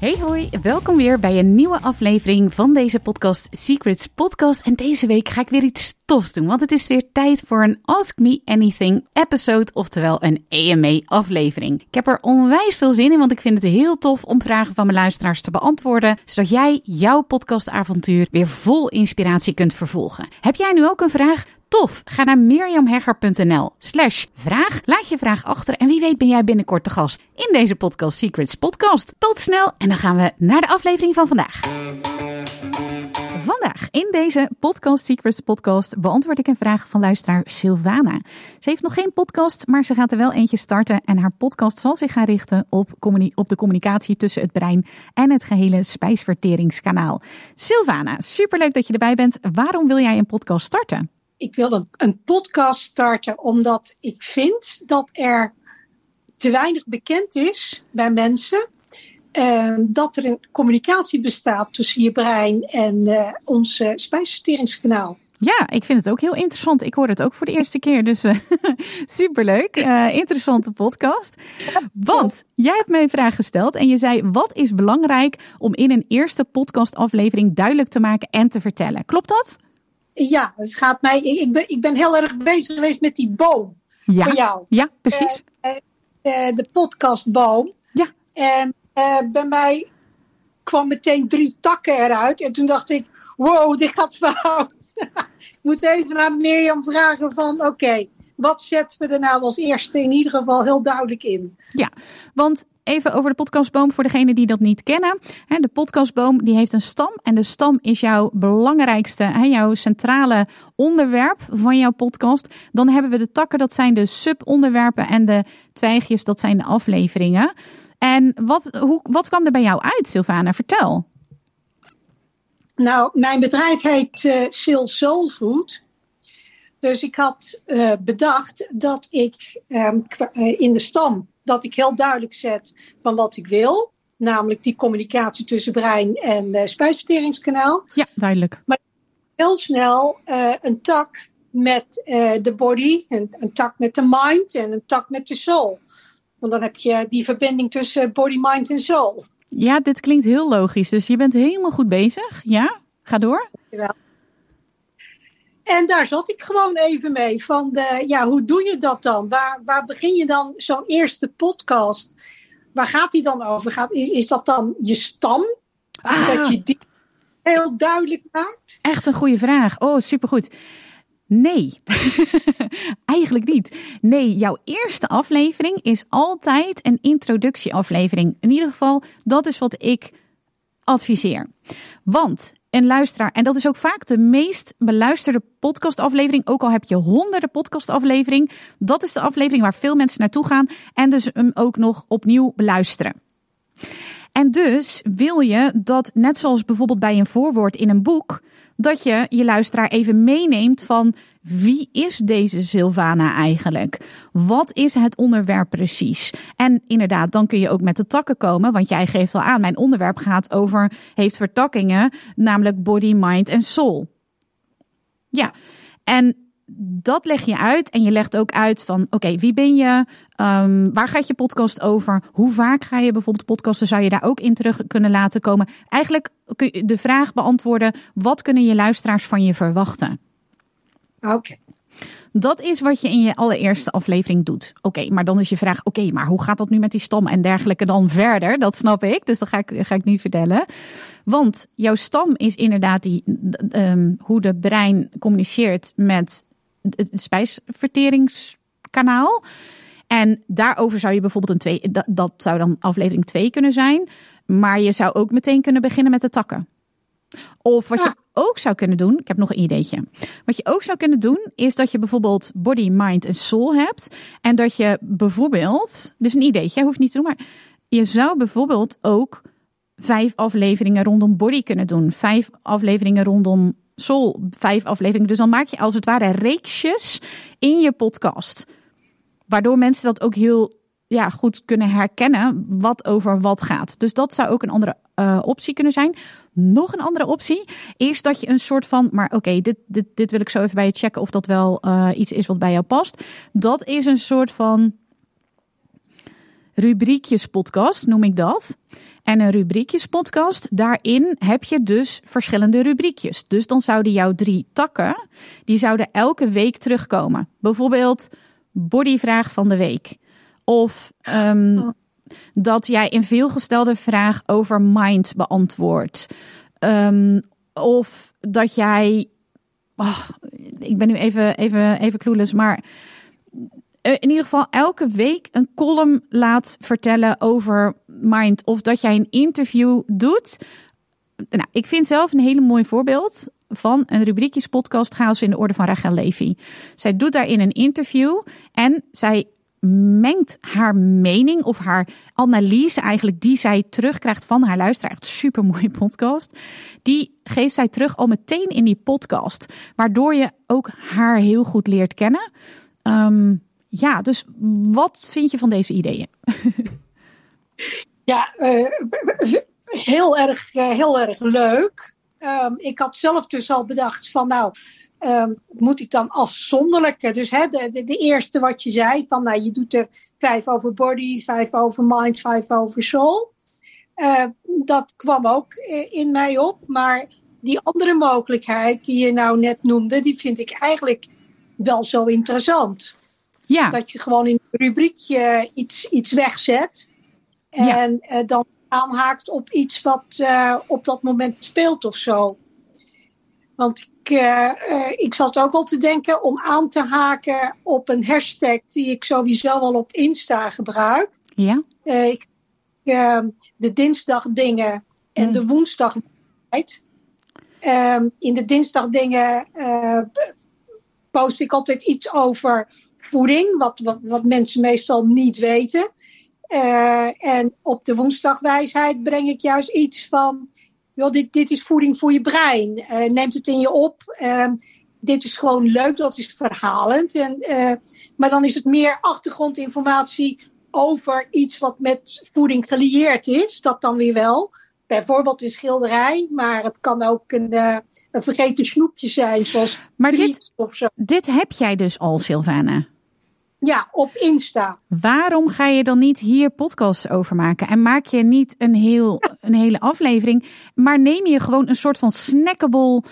Hey hoi, welkom weer bij een nieuwe aflevering van deze podcast Secrets Podcast. En deze week ga ik weer iets tofs doen, want het is weer tijd voor een Ask Me Anything episode, oftewel een AMA aflevering. Ik heb er onwijs veel zin in, want ik vind het heel tof om vragen van mijn luisteraars te beantwoorden, zodat jij jouw podcastavontuur weer vol inspiratie kunt vervolgen. Heb jij nu ook een vraag? Tof! Ga naar mirjamhegger.nl slash vraag. Laat je vraag achter en wie weet ben jij binnenkort de gast in deze Podcast Secrets podcast. Tot snel en dan gaan we naar de aflevering van vandaag. Vandaag in deze Podcast Secrets podcast beantwoord ik een vraag van luisteraar Sylvana. Ze heeft nog geen podcast, maar ze gaat er wel eentje starten en haar podcast zal zich gaan richten op, op de communicatie tussen het brein en het gehele spijsverteringskanaal. Sylvana, superleuk dat je erbij bent. Waarom wil jij een podcast starten? Ik wil een, podcast starten omdat ik vind dat er te weinig bekend is bij mensen. Uh, dat er een communicatie bestaat tussen je brein en uh, ons spijsverteringskanaal. Ja, ik vind het ook heel interessant. Ik hoor het ook voor de eerste keer, dus uh, superleuk. interessante podcast. Want jij hebt mij een vraag gesteld en je zei: wat is belangrijk om in een eerste podcastaflevering duidelijk te maken en te vertellen? Klopt dat? Ja, het gaat mij. Ik ben, ik ben heel erg bezig geweest met die boom ja. van jou. Ja, precies. Uh, uh, de podcastboom. Ja. En bij mij kwam meteen drie takken eruit. En toen dacht ik, wow, dit gaat fout. ik moet even naar Mirjam vragen van, oké, wat zetten we er nou als eerste in ieder geval heel duidelijk in? Ja, want even over de podcastboom voor degenen die dat niet kennen. De podcastboom die heeft een stam en de stam is jouw belangrijkste, jouw centrale onderwerp van jouw podcast. Dan hebben we de takken, dat zijn de subonderwerpen en de twijgjes, dat zijn de afleveringen. En wat, hoe, wat kwam er bij jou uit, Sylvana? Vertel. Nou, mijn bedrijf heet uh, Sil Soul Food. Dus ik had uh, bedacht dat ik um, in de stam dat ik heel duidelijk zet van wat ik wil. Namelijk die communicatie tussen brein en uh, spijsverteringskanaal. Ja, duidelijk. Maar heel snel uh, een tak met de body, een, een tak met de mind en een tak met de soul. Want dan heb je die verbinding tussen body, mind en soul. Ja, dit klinkt heel logisch. Dus je bent helemaal goed bezig. Ja, ga door. Dankjewel. En daar zat ik gewoon even mee. Van de, ja, hoe doe je dat dan? Waar, waar begin je dan zo'n eerste podcast? Waar gaat die dan over? Gaat, is, is dat dan je stam? Ah. Dat je die heel duidelijk maakt? Echt een goede vraag. Oh, supergoed. Nee, eigenlijk niet. Nee, jouw eerste aflevering is altijd een introductieaflevering. In ieder geval, dat is wat ik adviseer. Want een luisteraar, en dat is ook vaak de meest beluisterde podcastaflevering, ook al heb je honderden podcastaflevering, dat is de aflevering waar veel mensen naartoe gaan en dus hem ook nog opnieuw beluisteren. En dus wil je dat, net zoals bijvoorbeeld bij een voorwoord in een boek, dat je je luisteraar even meeneemt van wie is deze Sylvana eigenlijk? Wat is het onderwerp precies? En inderdaad, dan kun je ook met de takken komen, want jij geeft al aan, mijn onderwerp gaat over, heeft vertakkingen, namelijk body, mind en soul. Ja, en dat leg je uit en je legt ook uit van oké, wie ben je? Um, waar gaat je podcast over? Hoe vaak ga je bijvoorbeeld podcasten? Zou je daar ook in terug kunnen laten komen? Eigenlijk kun je de vraag beantwoorden: wat kunnen je luisteraars van je verwachten? Oké. Dat is wat je in je allereerste aflevering doet. Oké, maar dan is je vraag: oké, maar hoe gaat dat nu met die stam en dergelijke dan verder? Dat snap ik, dus dat ga ik, ga ik nu vertellen. Want jouw stam is inderdaad die, um, hoe de brein communiceert met het spijsverteringskanaal. En daarover zou je bijvoorbeeld een twee, dat, dat zou dan aflevering 2 kunnen zijn. Maar je zou ook meteen kunnen beginnen met de takken. Of wat je ook zou kunnen doen, ik heb nog een ideetje. Wat je ook zou kunnen doen, is dat je bijvoorbeeld body, mind en soul hebt. En dat je bijvoorbeeld, dus een ideetje, hoeft niet te doen, maar je zou bijvoorbeeld ook vijf afleveringen rondom body kunnen doen. Vijf afleveringen rondom soul. Vijf afleveringen. Dus dan maak je als het ware reeksjes in je podcast. Waardoor mensen dat ook heel ja, goed kunnen herkennen wat over wat gaat. Dus dat zou ook een andere uh, optie kunnen zijn. Nog een andere optie is dat je een soort van, maar oké, dit, dit, dit wil ik zo even bij je checken of dat wel uh, iets is wat bij jou past. Dat is een soort van rubriekjes podcast, noem ik dat. En een rubriekjes podcast, daarin heb je dus verschillende rubriekjes. Dus dan zouden jouw drie takken, die zouden elke week terugkomen. Bijvoorbeeld bodyvraag van de week. Of um, dat jij een veelgestelde vraag over mind beantwoordt. Um, of dat jij. Oh, ik ben nu even, even, even clueless, maar eh, in ieder geval elke week een column laat vertellen over mind. Of dat jij een interview doet. Nou, ik vind zelf een hele mooi voorbeeld van een rubriekjes podcast Chaos in de Orde van Rachel Levy. Zij doet daarin een interview en zij mengt haar mening of haar analyse eigenlijk die zij terugkrijgt van haar luisteraar. Echt super mooie podcast. Die geeft zij terug al meteen in die podcast. Waardoor je ook haar heel goed leert kennen. Um, ja, dus wat vind je van deze ideeën? ja, uh, heel, erg, uh, heel erg leuk. Um, ik had zelf dus al bedacht van nou, um, moet ik dan afzonderlijk. Dus hè, de, de, de, eerste wat je zei, van nou, je doet er vijf over body, vijf over mind, vijf over soul. Uh, dat kwam ook in mij op. Maar die andere mogelijkheid die je nou net noemde, die vind ik eigenlijk wel zo interessant. Ja. Dat je gewoon in een rubriekje iets, iets wegzet. En ja. uh, dan aanhaakt op iets wat uh, op dat moment speelt of zo. Want ik, uh, ik zat ook al te denken om aan te haken op een hashtag die ik sowieso al op Insta gebruik. Ja. ik, de dinsdag dingen en mm. de woensdag. Um, in de dinsdag dingen post ik altijd iets over voeding, wat, wat, wat mensen meestal niet weten. Uh, en op de woensdagwijsheid breng ik juist iets van, joh, dit, dit is voeding voor je brein. Uh, neemt het in je op. Uh, dit is gewoon leuk, dat is verhalend. En, maar dan is het meer achtergrondinformatie over iets wat met voeding gelieerd is. Dat dan weer wel. Bijvoorbeeld een schilderij, maar het kan ook een, een vergeten snoepje zijn, zoals maar dit, of zo. dit heb jij dus al, Sylvana? Ja, op Insta. Waarom ga je dan niet hier podcasts over maken? En maak je niet een, heel, een hele aflevering, maar neem je gewoon een soort van snackable.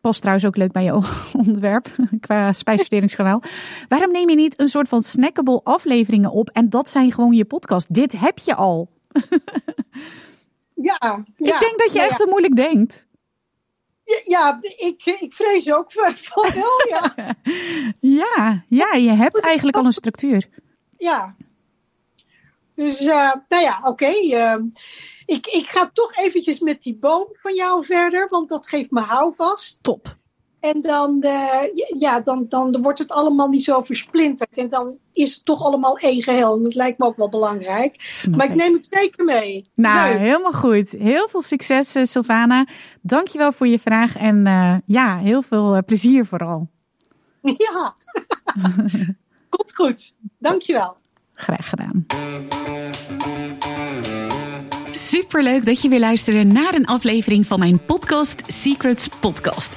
Past trouwens ook leuk bij je onderwerp qua spijsverteringskanaal. Waarom neem je niet een soort van snackable afleveringen op en dat zijn gewoon je podcast? Dit heb je al. ja, ja, Ik denk dat je echt te moeilijk denkt. Ja, ik, ik vrees ook van wel, ja. ja, ja, je hebt eigenlijk al een structuur. Ja. Dus, uh, nou ja, oké. Okay, uh, eh, ik, ik ga toch eventjes met die boom van jou verder, want dat geeft me houvast. Top. En dan, uh, ja, dan, dan wordt het allemaal niet zo versplinterd. En dan is het toch allemaal één geheel. En dat lijkt me ook wel belangrijk. Snap maar ik neem het zeker mee. Nou, helemaal goed. Heel veel succes, uh, Sylvana. Dankjewel voor je vraag. En uh, ja, heel veel plezier vooral. Ja, komt goed. Dankjewel. Graag gedaan. Superleuk dat je weer luisterde naar een aflevering van mijn podcast Secrets Podcast.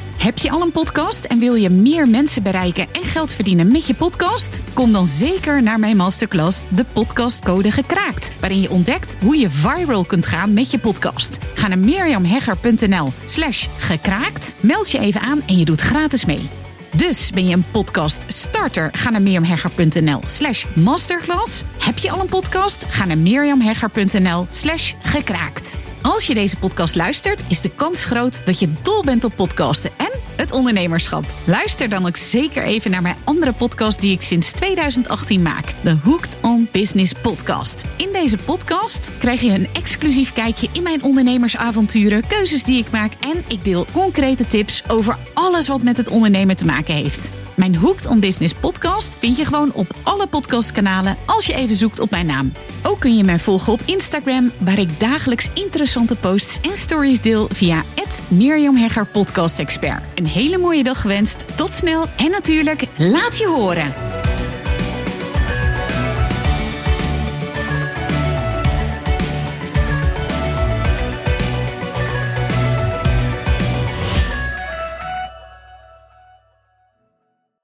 Heb je al een podcast en wil je meer mensen bereiken en geld verdienen met je podcast? Kom dan zeker naar mijn masterclass De Podcastcode Gekraakt, waarin je ontdekt hoe je viral kunt gaan met je podcast. Ga naar mirjamhegger.nl slash gekraakt, meld je even aan en je doet gratis mee. Dus ben je een podcast starter? Ga naar mirjamhegger.nl slash masterclass. Heb je al een podcast? Ga naar mirjamhegger.nl slash gekraakt. Als je deze podcast luistert, is de kans groot dat je dol bent op podcasten en het ondernemerschap. Luister dan ook zeker even naar mijn andere podcast die ik sinds 2018 maak. De Hooked on Business podcast. In deze podcast krijg je een exclusief kijkje in mijn ondernemersavonturen, keuzes die ik maak en ik deel concrete tips over alles wat met het ondernemen te maken heeft. Mijn Hooked on Business podcast vind je gewoon op alle podcastkanalen als je even zoekt op mijn naam. Ook kun je mij volgen op Instagram, waar ik dagelijks interessante posts en stories deel via Mirjam Hegger Podcast Expert. Een hele mooie dag gewenst. Tot snel en natuurlijk laat je horen.